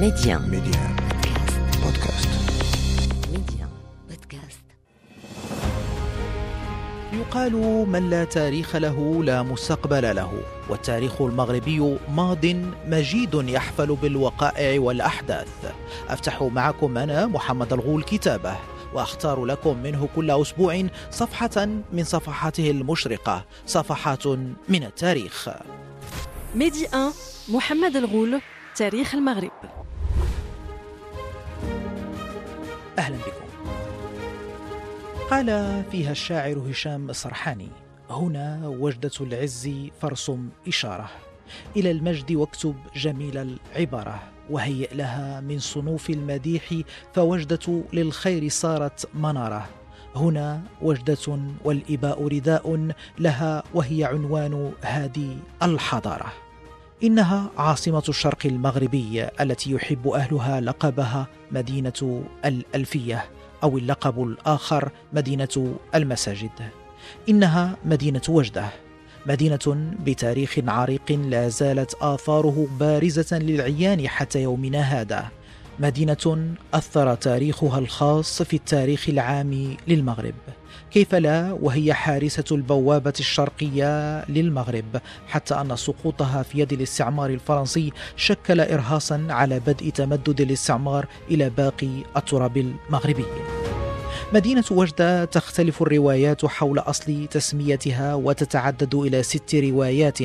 Média. Média. Podcast. Média. Podcast. يقال من لا تاريخ له لا مستقبل له والتاريخ المغربي ماض مجيد يحفل بالوقائع والأحداث أفتح معكم أنا محمد الغول كتابه وأختار لكم منه كل أسبوع صفحة من صفحاته المشرقة صفحات من التاريخ ميدي 1 محمد الغول تاريخ المغرب أهلا بكم. قال فيها الشاعر هشام السرحاني هنا وجدة العز فارسم إشارة إلى المجد واكتب جميل العبارة وهيئ لها من صنوف المديح فوجدة للخير صارت منارة. هنا وجدة والإباء رداء لها وهي عنوان هذه الحضارة. إنها عاصمة الشرق المغربي التي يحب أهلها لقبها مدينة الألفية أو اللقب الآخر مدينة المساجد. إنها مدينة وجدة مدينة بتاريخ عريق لا زالت آثاره بارزة للعيان حتى يومنا هذا. مدينة أثر تاريخها الخاص في التاريخ العام للمغرب. كيف لا؟ وهي حارسة البوابة الشرقية للمغرب حتى أن سقوطها في يد الاستعمار الفرنسي شكل إرهاصا على بدء تمدد الاستعمار إلى باقي التراب المغربي. مدينة وجدة تختلف الروايات حول أصل تسميتها وتتعدد إلى ست روايات.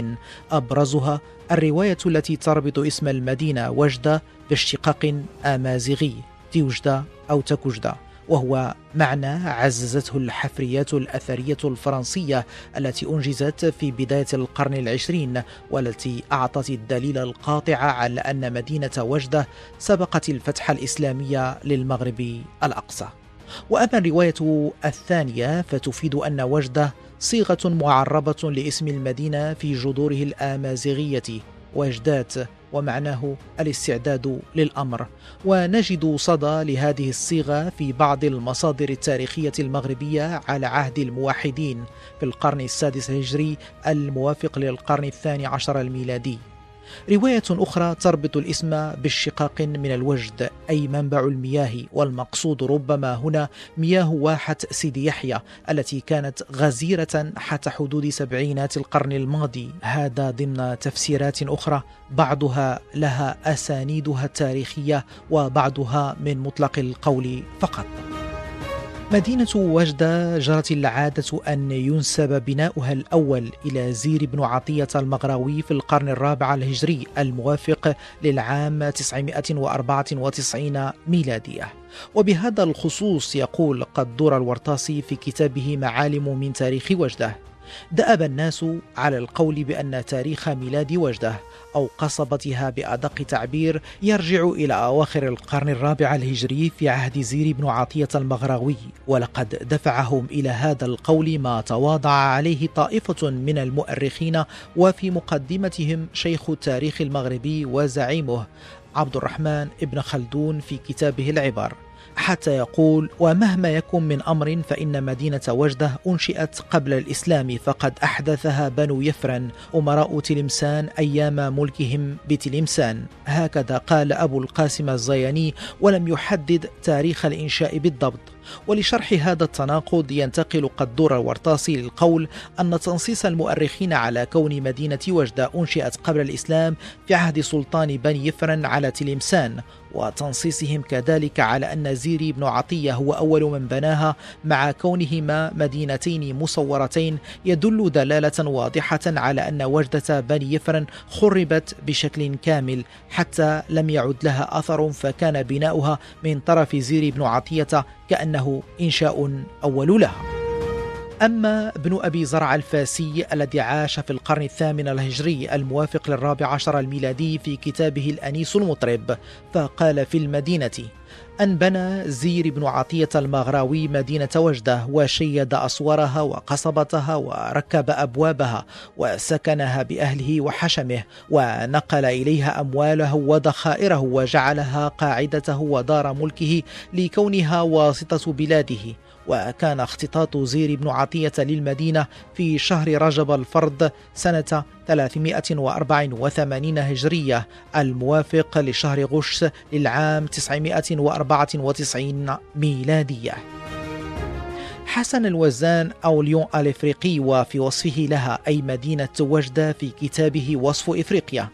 أبرزها الرواية التي تربط اسم المدينة وجدة باشتقاق آمازيغي تيوجدة أو تكوجدة وهو معنى عززته الحفريات الأثرية الفرنسية التي أنجزت في بداية القرن العشرين والتي أعطت الدليل القاطع على أن مدينة وجدة سبقت الفتح الإسلامي للمغرب الأقصى. وأما الرواية الثانية فتفيد أن وجدة صيغة معربة لاسم المدينة في جذوره الآمازيغية. وجدات ومعناه الاستعداد للأمر. ونجد صدى لهذه الصيغة في بعض المصادر التاريخية المغربية على عهد الموحدين في القرن السادس الهجري الموافق للقرن الثاني عشر الميلادي. رواية أخرى تربط الاسم بالشقاق من الوجد أي منبع المياه والمقصود ربما هنا مياه واحة سيدي يحيى التي كانت غزيرة حتى حدود سبعينات القرن الماضي. هذا ضمن تفسيرات أخرى بعضها لها أسانيدها التاريخية وبعضها من مطلق القول فقط. مدينة وجدة جرت العادة أن ينسب بناؤها الأول إلى زير بن عطية المغراوي في القرن الرابع الهجري الموافق للعام 994 ميلادية. وبهذا الخصوص يقول قدور الورطاسي في كتابه معالم من تاريخ وجده. دأب الناس على القول بأن تاريخ ميلاد وجده أو قصبتها بأدق تعبير يرجع إلى أواخر القرن الرابع الهجري في عهد زير بن عطية المغراوي ولقد دفعهم إلى هذا القول ما تواضع عليه طائفة من المؤرخين وفي مقدمتهم شيخ التاريخ المغربي وزعيمه عبد الرحمن ابن خلدون في كتابه العبر. حتى يقول ومهما يكن من أمر فإن مدينة وجدة أنشئت قبل الإسلام فقد أحدثها بنو يفرن أمراء تلمسان أيام ملكهم بتلمسان. هكذا قال أبو القاسم الزياني ولم يحدد تاريخ الإنشاء بالضبط. ولشرح هذا التناقض ينتقل قدور الورطاسي للقول أن تنصيص المؤرخين على كون مدينة وجدة أنشئت قبل الإسلام في عهد سلطان بني يفرن على تلمسان وتنصيصهم كذلك على أن زيري بن عطية هو أول من بناها مع كونهما مدينتين مصورتين يدل دلالة واضحة على أن وجدة بني يفرن خربت بشكل كامل حتى لم يعد لها أثر فكان بناؤها من طرف زيري بن عطية كأنه إنشاء أول لها. أما ابن أبي زرع الفاسي الذي عاش في القرن الثامن الهجري الموافق للرابع عشر الميلادي في كتابه الأنيس المطرب فقال في المدينة أن بنى زير بن عطية المغراوي مدينة وجدة وشيد أسوارها وقصبتها وركب أبوابها وسكنها بأهله وحشمه ونقل إليها أمواله وذخائره وجعلها قاعدته ودار ملكه لكونها واسطة بلاده. وكان اختطاط زير بن عطية للمدينة في شهر رجب الفرد سنة 384 هجرية الموافق لشهر غش للعام 994 ميلادية. حسن الوزان أو ليون الإفريقي وفي وصفه لها أي مدينة وجدة في كتابه وصف إفريقيا.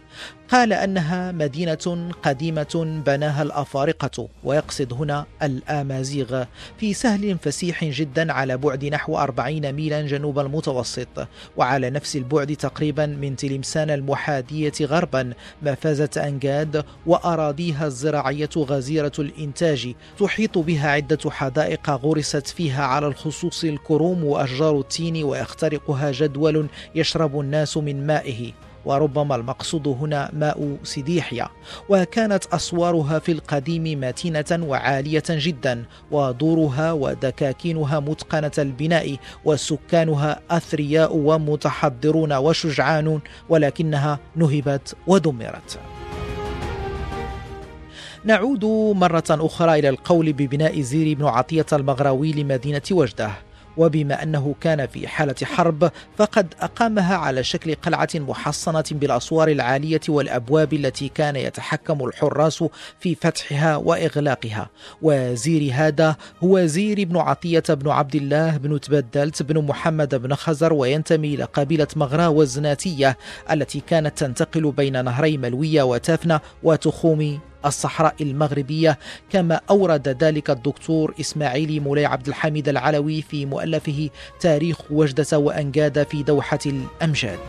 قال أنها مدينة قديمة بناها الأفارقة ويقصد هنا الآمازيغ في سهل فسيح جدا على بعد نحو 40 ميلا جنوب المتوسط وعلى نفس البعد تقريبا من تلمسان المحاديه غربا مفازه أنجاد وأراضيها الزراعية غزيرة الإنتاج تحيط بها عدة حدائق غرست فيها على الخصوص الكروم وأشجار التين ويخترقها جدول يشرب الناس من مائه. وربما المقصود هنا ماء سيديحيا وكانت أسوارها في القديم متينة وعالية جدا ودورها ودكاكينها متقنة البناء وسكانها أثرياء ومتحضرون وشجعان ولكنها نهبت ودمرت. نعود مرة أخرى إلى القول ببناء زير بن عطية المغراوي لمدينة وجدة. وبما أنه كان في حالة حرب فقد أقامها على شكل قلعة محصنة بالأسوار العالية والأبواب التي كان يتحكم الحراس في فتحها وإغلاقها. وزير هذا هو زير بن عطية بن عبد الله بن تبدلت بن محمد بن خزر وينتمي إلى قبيلة مغرى والزناتية التي كانت تنتقل بين نهري ملوية وتافنة وتخوم الصحراء المغربية كما أورد ذلك الدكتور إسماعيل مولاي عبد الحميد العلوي في مؤلفه تاريخ وجدة وأنجاد في دوحة الأمجاد.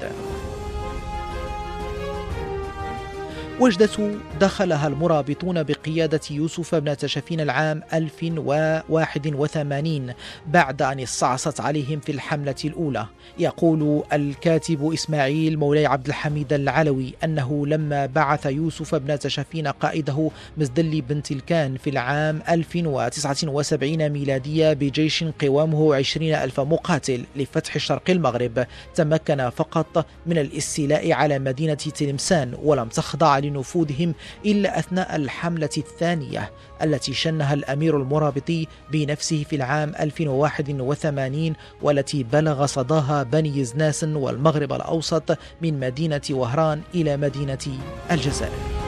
وجدة دخلها المرابطون بقيادة يوسف بن تشفين العام 1081 بعد أن استعصت عليهم في الحملة الأولى. يقول الكاتب إسماعيل مولاي عبد الحميد العلوي أنه لما بعث يوسف بن تشفين قائده مزدلي بن تلكان في العام 1079 ميلادية بجيش قوامه 20 ألف مقاتل لفتح شرق المغرب تمكن فقط من الاستيلاء على مدينة تلمسان ولم تخضع لنفوذهم إلا أثناء الحملة الثانية التي شنها الأمير المرابطي بنفسه في العام 1081 والتي بلغ صداها بني زناس والمغرب الأوسط من مدينة وهران إلى مدينة الجزائر.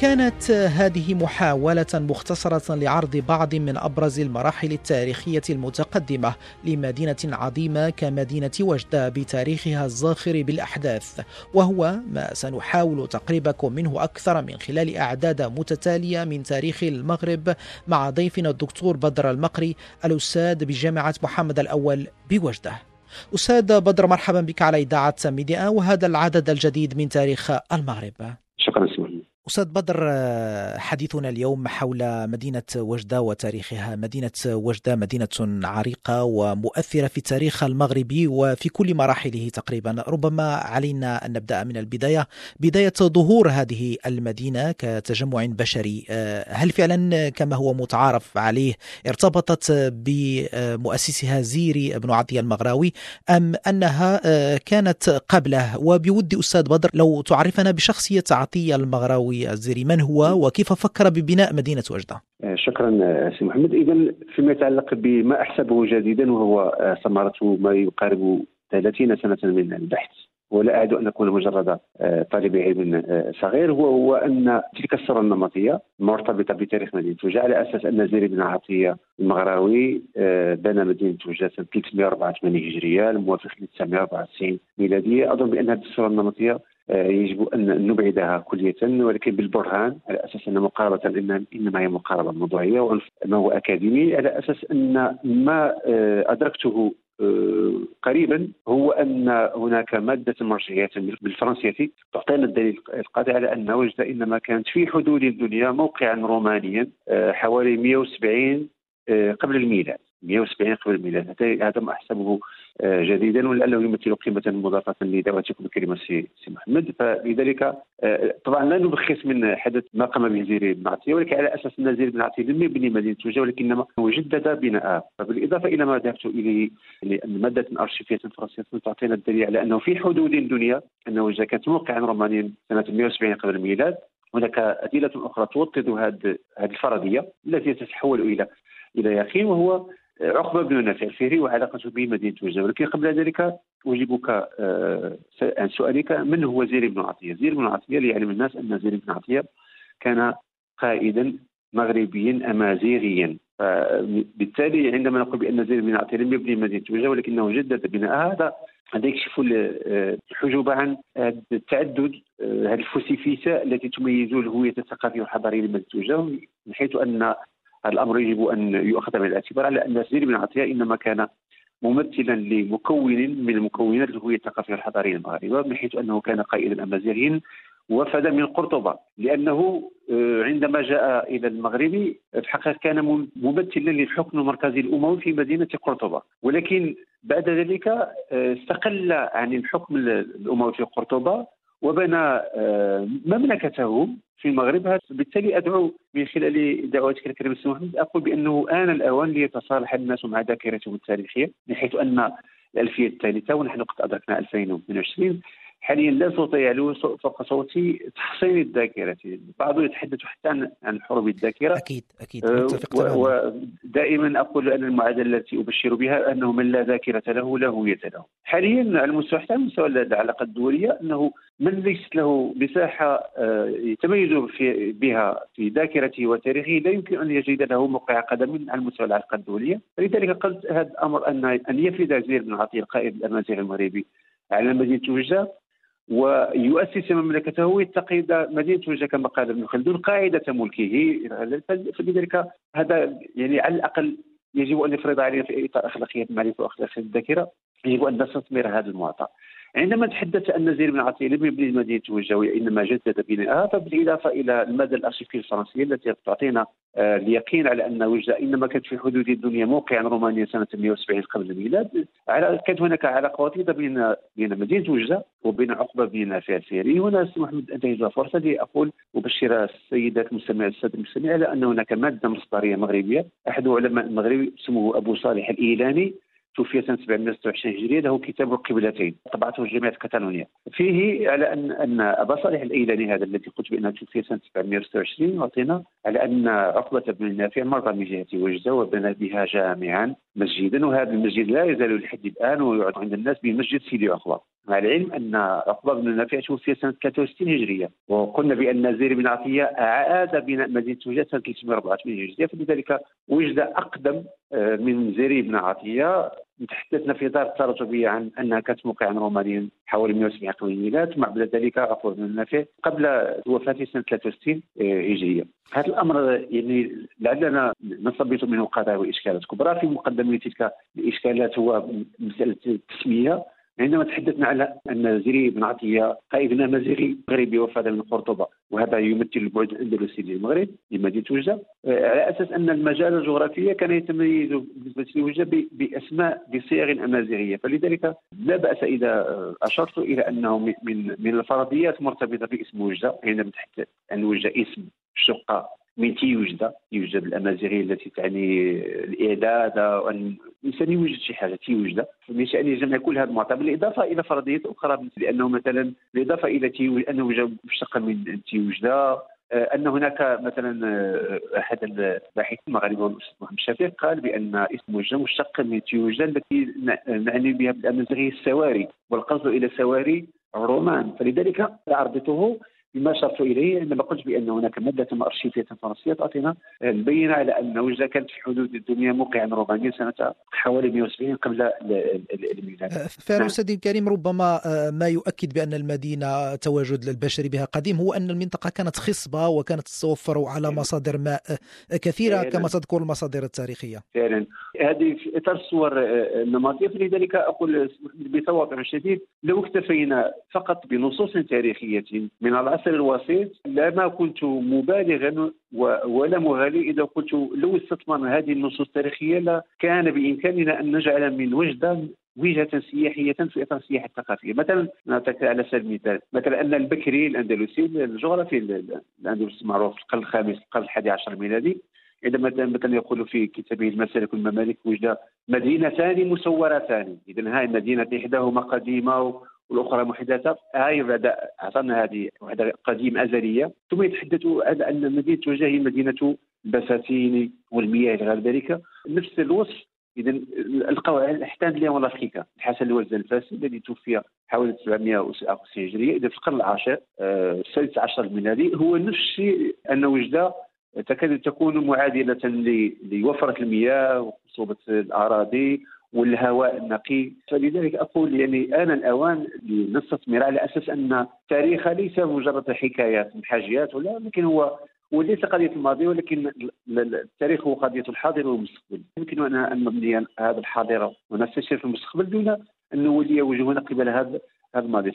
كانت هذه محاولة مختصرة لعرض بعض من أبرز المراحل التاريخية المتقدمة لمدينة عظيمة كمدينة وجدة بتاريخها الزاخر بالأحداث وهو ما سنحاول تقريبكم منه أكثر من خلال أعداد متتالية من تاريخ المغرب مع ضيفنا الدكتور بدر المقري الأستاذ بجامعة محمد الأول بوجدة. أستاذ بدر مرحبا بك على إذاعة ميديا وهذا العدد الجديد من تاريخ المغرب. أستاذ بدر حديثنا اليوم حول مدينة وجدة وتاريخها. مدينة وجدة مدينة عريقة ومؤثرة في التاريخ المغربي وفي كل مراحله تقريبا. ربما علينا أن نبدأ من البداية بداية ظهور هذه المدينة كتجمع بشري. هل فعلا كما هو متعارف عليه ارتبطت بمؤسسها زيري بن عطية المغراوي أم أنها كانت قبله؟ وبود أستاذ بدر لو تعرفنا بشخصية عطية المغراوي الزيري من هو وكيف فكر ببناء مدينة وجدة آه، شكرا آه، سي محمد. إذا فيما يتعلق بما أحسبه جديدا وهو آه، ثمرة ما يقارب 30 سنة من البحث ولا أعد أن أكون مجرد طالب علم صغير هو هو أن تلك الصورة النمطية مرتبطة بتاريخ مدينة وجدة على أساس أن زير بن عطية المغراوي بنى مدينة وجدة سنة 384 هجرية الموافق ل 994 ميلادية. أظن بأن هذه الصورة النمطية يجب أن نبعدها كلية ولكن بالبرهان على أساس أن مقاربة إنما هي مقاربة موضوعية ما هو أكاديمي على أساس أن ما آه، أدركته آه، قريبا هو أن هناك مادة مرجعية بالفرنسية تعطينا الدليل القاطع على أن وجد إنما كانت في حدود الدنيا موقعا رومانيا حوالي 170 قبل الميلاد 170 قبل الميلاد. هذا ما أحسبه آه، جديدا ولعله يمثل قيمة مضافة لدعوتكم الكريمه سي سي محمد. فلذلك آه، طبعا لا نبخس من حدث ما قام به زيري بن عطيه ولكن على أساس أن زيري بن عطيه لم يبني مدينة وجدة ولكنما جدد بناءها فبالإضافة إلى ما ذهبت إليه لأن مادة أرشيفية فرنسية تعطينا الدليل على أنه في حدود الدنيا أنه كانت موقعا رومانيا سنة 170 قبل الميلاد هناك أدلة أخرى توطد هذه الفرضية التي تتحول إلى إلى يقين وهو عقبة بن نافع الفهري وعلاقته بمدينة وجده ولكن قبل ذلك أجيبك آه، عن سؤالك من هو زير بن عطية؟ زير بن عطية ليعلم الناس أن زير بن عطية كان قائدا مغربيا أمازيغيا بالتالي عندما نقول بأن زير بن عطية لم يبني مدينة وجده ولكنه جدد بناءها هذا هذا يكشف الحجوب عن التعدد هذه الفسيفساء التي تميز الهوية الثقافية والحضاريه لمدينة وجده من حيث أن الأمر يجب أن يؤخذ بعين الاعتبار على أن سيدي بن عطية إنما كان ممثلا لمكون من مكونات الهويه الثقافيه والحضاريه المغربية من حيث أنه كان قائدا امازيغيا وفد من قرطبة. لأنه آه، عندما جاء إلى المغرب في الحقيقة كان ممثلا للحكم المركزي الأموي في مدينة قرطبة. ولكن بعد ذلك آه، استقل عن الحكم الأموي في قرطبة. وبنى آه، مملكته في المغرب. بالتالي أدعو من خلال دعوتك الكريمه السي محمد أقول بأنه آن الأوان ليتصالح الناس مع ذاكرتهم التاريخية من حيث أن الألفية الثالثة ونحن قد أدركنا 2022 حاليا لا صوت يعلو فوق صوت تحصين الذاكرة. بعض يتحدث حتى عن حروب الذاكرة. أكيد أكيد. أه ودائما أقول أن المعادلة التي أبشر بها أنه من لا ذاكرة له لا هوية له. حاليا على المستوى حتى مستوى العلاقات الدولية أنه من ليست له مساحة أه، يتميز في بها في ذاكرته وتاريخه لا يمكن أن يجد له موقع قدم على مستوى العلاقات الدولية. فلذلك قلت هذا الأمر ان أن يفرد زير بن عطية القائد الأمازيغي المغربي على مدينة وجده ويؤسس مملكته ويتقي مدينة وجه كما قال ابن خلدون قاعدة ملكه. فلذلك هذا يعني على الأقل يجب أن يفرض علينا في إطار اخلاقيات المعرفة واخلاقيات الذاكرة. يجب أن نستثمر هذا المعطى. عندما تحدث أن زير بن عطيه لم يبني مدينه وجدة إنما جدد بناءها فبالإضافة إلى الماده الارشيفيه الفرنسيه التي تعطينا آه، اليقين على أن وجدة إنما كانت في حدود الدنيا موقعا رومانيا سنة 170 قبل الميلاد. كانت هناك علاقة وطيدة بين بين مدينة وجدة وبين عقبة بن نافع السيري هنا سي محمد انتهز فرصة لأقول أبشر السيدات المستمعين الساده المستمعين على ان هناك مادة مصدرية مغربية. أحد علماء المغرب اسمه أبو صالح الإيلاني. توفي سنه 726 هجريه له كتاب القبلتين طبعته جامعة كاتالونيا. فيه على ان أن أبا صالح الأيلاني هذا الذي قلت بأنه توفي سنة 726 يعطينا على أن عقبة بن النافع مر من جهة وجده وبنى بها جامعا مسجدا وهذا المسجد لا يزال لحد الآن ويعد عند الناس بمسجد سيدي عقبة. مع العلم أن عقبة بن النافع توفي سنة 63 هجرية وقلنا بأن زير بن عطية أعاد بناء مدينة وجده سنة 384 هجرية فلذلك وجد أقدم آه، من زير بن عطية تحدثنا في إطار التراتبيه عن أنها كانت موقعا رومانيا حوالي 170 قبل الميلاد ثم بعد ذلك عفوا بن النافع قبل وفاته سنة 63 آه، هجريه. هذا الأمر يعني لعلنا نستنبط منه قضايا وإشكالات كبرى في مقدمة تلك الإشكالات هو مسألة التسمية عندما تحدثنا على أن زيري بن عطية قائد امازيغي مغربي وفاد من قرطبة وهذا يمثل البعد الأندلسي للمغرب لمدينة وجده على أساس أن المجال الجغرافي كان يتميز بالنسبة لوجده بأسماء بصيغ امازيغيه فلذلك لا بأس إذا أشرت إلى أنه من من الفرضيات مرتبطة باسم وجده عندما تحدث عن وجده اسم شقة من تيوجد يوجد الأمازيغية التي تعني الاعداد وأن الإنسان يوجد شي حاجة تيوجد من شأن جمع كل هذه المعطى بالإضافة إلى فرضيات أخرى لأنه مثلا بالإضافة إلى تيوجد أنه جاء مشتقا من تيوجد آه، أن هناك مثلا آه، أحد الباحثين المغاربة الاستاذ محمد شفيق قال بأن اسم وجده مشتق من تيوجده التي نعني بها بالأمازيغية السواري والقصد إلى السواري الرومان فلذلك عرضته بما اشرت إليه عندما قلت بأن هناك مادة ارشيفيه فرنسية تعطينا البينة على أن وجده كانت في حدود الدنيا موقعا رومانيا سنة حوالي 170 قبل الميلاد. أه، فارس نعم. الكريم ربما أه، ما يؤكد بأن المدينة تواجد البشري بها قديم هو أن المنطقة كانت خصبة وكانت تتوفر على مصادر ماء كثيرة فعلا. كما تذكر المصادر التاريخية. فعلا هذه في اطار الصور أه، النمطية فلذلك أقول بتواضع شديد لو اكتفينا فقط بنصوص تاريخية من العصر الوسيط لما كنت مبالغا ولا مغالي إذا قلت لو استثمرنا هذه النصوص التاريخية لكان بإمكاننا أن نجعل من وجده وجهة سياحية في اطار السياحه الثقافية. مثلا نعطيك على سبيل المثال مثلا أن البكري الأندلسي الجغرافي الأندلسي معروف القرن الخامس القرن الحادي عشر الميلادي. عندما مثلا يقول في كتابه المسالك والممالك وجد مدينتان مسورتان. اذا هاي المدينة إحداهما قديمة والأخرى محدثة. هاي بعد أعطانا هذه وحدة قديمة أزلية. ثم يتحدث على أن مدينة وجه هي مدينة البساتين والمياه إلى غير ذلك. نفس الوصف. اذا لقوا الاحتان اليوم والافريكا الحسن الوزن الفاسي الذي توفي حوالي 756 هجرية. اذا في القرن العاشر آه، السادس عشر الميلادي هو نفس الشيء أن وجد تكاد تكون معادلة لوفرة المياه وخصوبه الأراضي والهواء النقي. فلذلك أقول يعني آن الآوان لنستثمر على أساس أن التاريخ ليس مجرد حكايات حاجيات ولا لكن هو وليس قضية الماضي ولكن التاريخ هو قضية الحاضر والمستقبل. يمكن أن نبني هذا الحاضر ونستشير في المستقبل دون أن نولي وجوهنا قبل هذا هذا الماضي.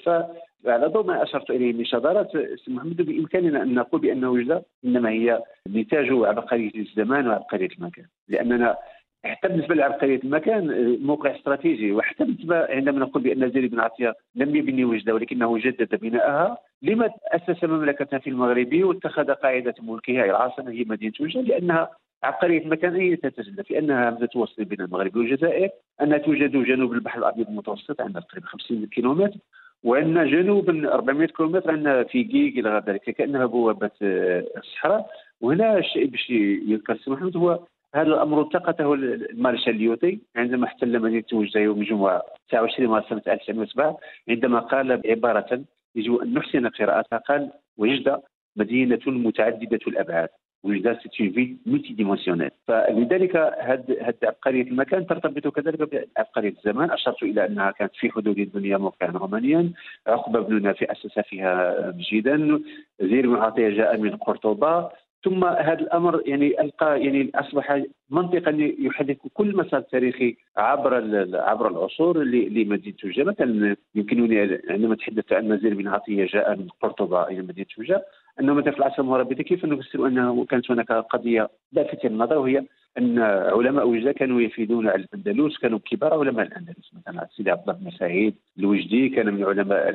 فعلى ضوء ما أشرت إليه من شذرات محمد بإمكاننا أن نقول بان وجده إنما هي نتاج عبقرية الزمان وعبقرية المكان لأننا حتى بالنسبة لعبقريه المكان موقع استراتيجي. وحتى بالنسبة عندما نقول بأن زيد بن عطية لم يبني وجدة ولكنه جدد بناءها لما أسس مملكه في المغرب واتخذ قاعدة ملكها العاصمة هي مدينة وجدة لأنها عبقرية المكان هي تتجلى في همزه وصل بين المغرب والجزائر انها توجد جنوب البحر الأبيض المتوسط عندها تقريبا 50 كيلومتر وأن جنوب 400 كيلومتر عندنا فكيك إلى غير ذلك كأنها بوابة الصحراء. وهنا الشيء بالشيء يذكر سي محمد هو هذا الأمر التقطه المارشال ليوتي عندما احتل مدينه وجده يوم الجمعة 29 مارس سنة 1907 عندما قال عبارة يجب أن نحسن قراءتها قال وجده مدينة متعددة الأبعاد وجده cette ville multidimensionnelle فلذلك هذه عبقرية المكان ترتبط كذلك بعبقرية الزمان. أشرت إلى أنها كانت في حدود الدنيا موقعا رومانيا. عقبة بن نافع أسس فيها مسجدا. زير بن عطية جاء من قرطبة. ثم هذا الأمر يعني ألقى يعني أصبح منطقا يحدث كل مسار تاريخي عبر عبر العصور لمدينة توجة. مثلا يمكنني عندما تحدث عن نزير بن عطية جاء من قرطبة إلى مدينة توجة. أنه مثلا في العصر المغربي كيف نفسر أنه كانت هناك قضية لافتة للنظر وهي أن علماء وجدة كانوا يفيدون على الأندلس كانوا كبار علماء الأندلس. مثلا سيدي عبد الله بن سعيد الوجدي كان من علماء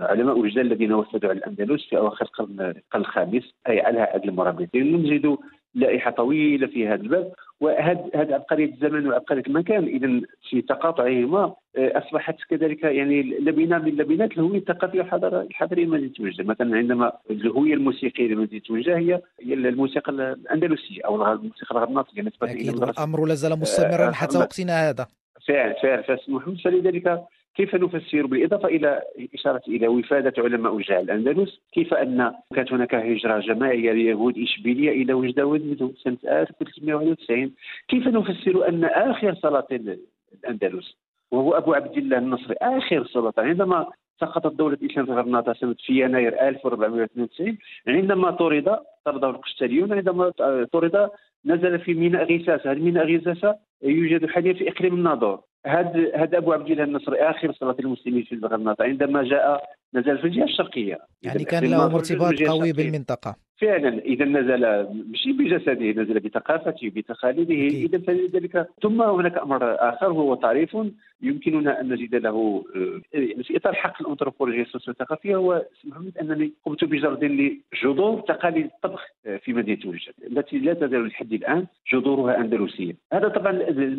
علماء وجدة الذين وفدوا على الأندلس في أواخر القرن الخامس أي على عهد المرابطين. نجد لائحة طويلة في هذا الباب وهذا هذا عبقرية الزمن وعبقرية المكان. اذا في تقاطعهما آه، أصبحت كذلك يعني لبنة من لبنات الهوية الثقافية والحضاره الحضاريه لمدينه وجده مثلا عندما الهوية الموسيقية لمدينه وجده هي هي الموسيقى الأندلسية أو الموسيقى الغرناطيه نسبه إلى الأمر لا زال مستمرا آه، حتى وقتنا هذا. فعلا فعلا فلذلك كيف نفسر بالإضافة إلى إشارة إلى وفادة علماء وجاء الأندلس؟ كيف أن كانت هناك هجرة جماعية ليهود إشبيلية إلى وجدة وندمتو سنة 1391 كيف نفسر أن آخر سلاطين الأندلس؟ وهو أبو عبد الله النصري آخر سلطان عندما سقطت دولة الإسلام في غرناطة سنة في يناير 1492 عندما طرد طرده القشتاليون عندما طرد نزل في ميناء غساسة هذا ميناء غساسة يوجد حاليا في إقليم الناظور هذا هذا أبو عبد الله النصري آخر صلاة المسلمين في الغرناطه عندما جاء نزل في الجهة الشرقية. يعني كان له ارتباط قوي بالمنطقة. فعلا إذا نزل ماشي بجسده نزل بثقافته بتقاليده إذا فلذلك ثم هناك أمر آخر هو تعريف يمكننا أن نجد له يعني في إطار حق الانثروبولوجيا السوسيوثقافيه هو محمد أنني قمت بجرد لجذور تقاليد الطبخ في مدينة وجد التي لا تزال لحد الآن جذورها أندلسية. هذا طبعا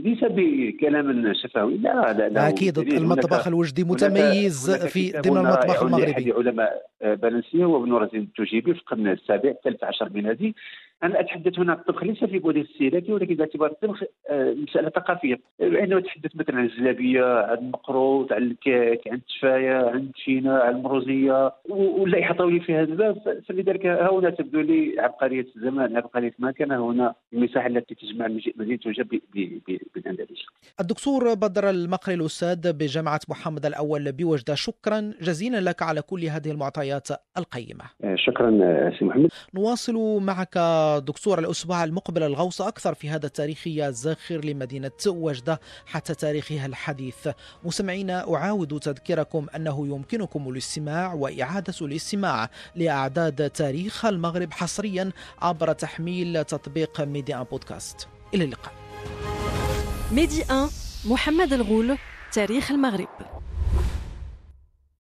ليس بكلام شفوي لا لا, لا أكيد المطبخ الوجدي متميز في ضمن المطبخ المغربي. علماء بلنسيه وابن رزين التجيبي في القرن السابع. الثالث عشر ميلادي أنا أتحدث هنا الطبخ ليس في بعده السيرتي ولكن باعتبار الطبخ آه، مسألة ثقافية. عندما اتحدث مثلا عن الزلابية عن المقروط عن الكيك عن التفاية عن التشينة عن المروزية واللائحة طويلة في هذا الباب. فلذلك هنا تبدو لي عبقرية الزمان عبقرية ما كان هنا المساحة التي تجمع مدينة وجه بالاندلس الدكتور بدر المقري الأستاذ بجامعة محمد الأول بوجدة شكرا جزيلا لك على كل هذه المعطيات القيمة. آه، شكرا آه، سي محمد. نواصل معك دكتور الأسبوع المقبل الغوص أكثر في هذا التاريخي الزاخر لمدينة وجدة حتى تاريخها الحديث. مستمعينا أعاود تذكيركم أنه يمكنكم الاستماع وإعادة الاستماع لأعداد تاريخ المغرب حصريا عبر تحميل تطبيق ميديا بودكاست. إلى اللقاء. ميدي 1 محمد الغول تاريخ المغرب.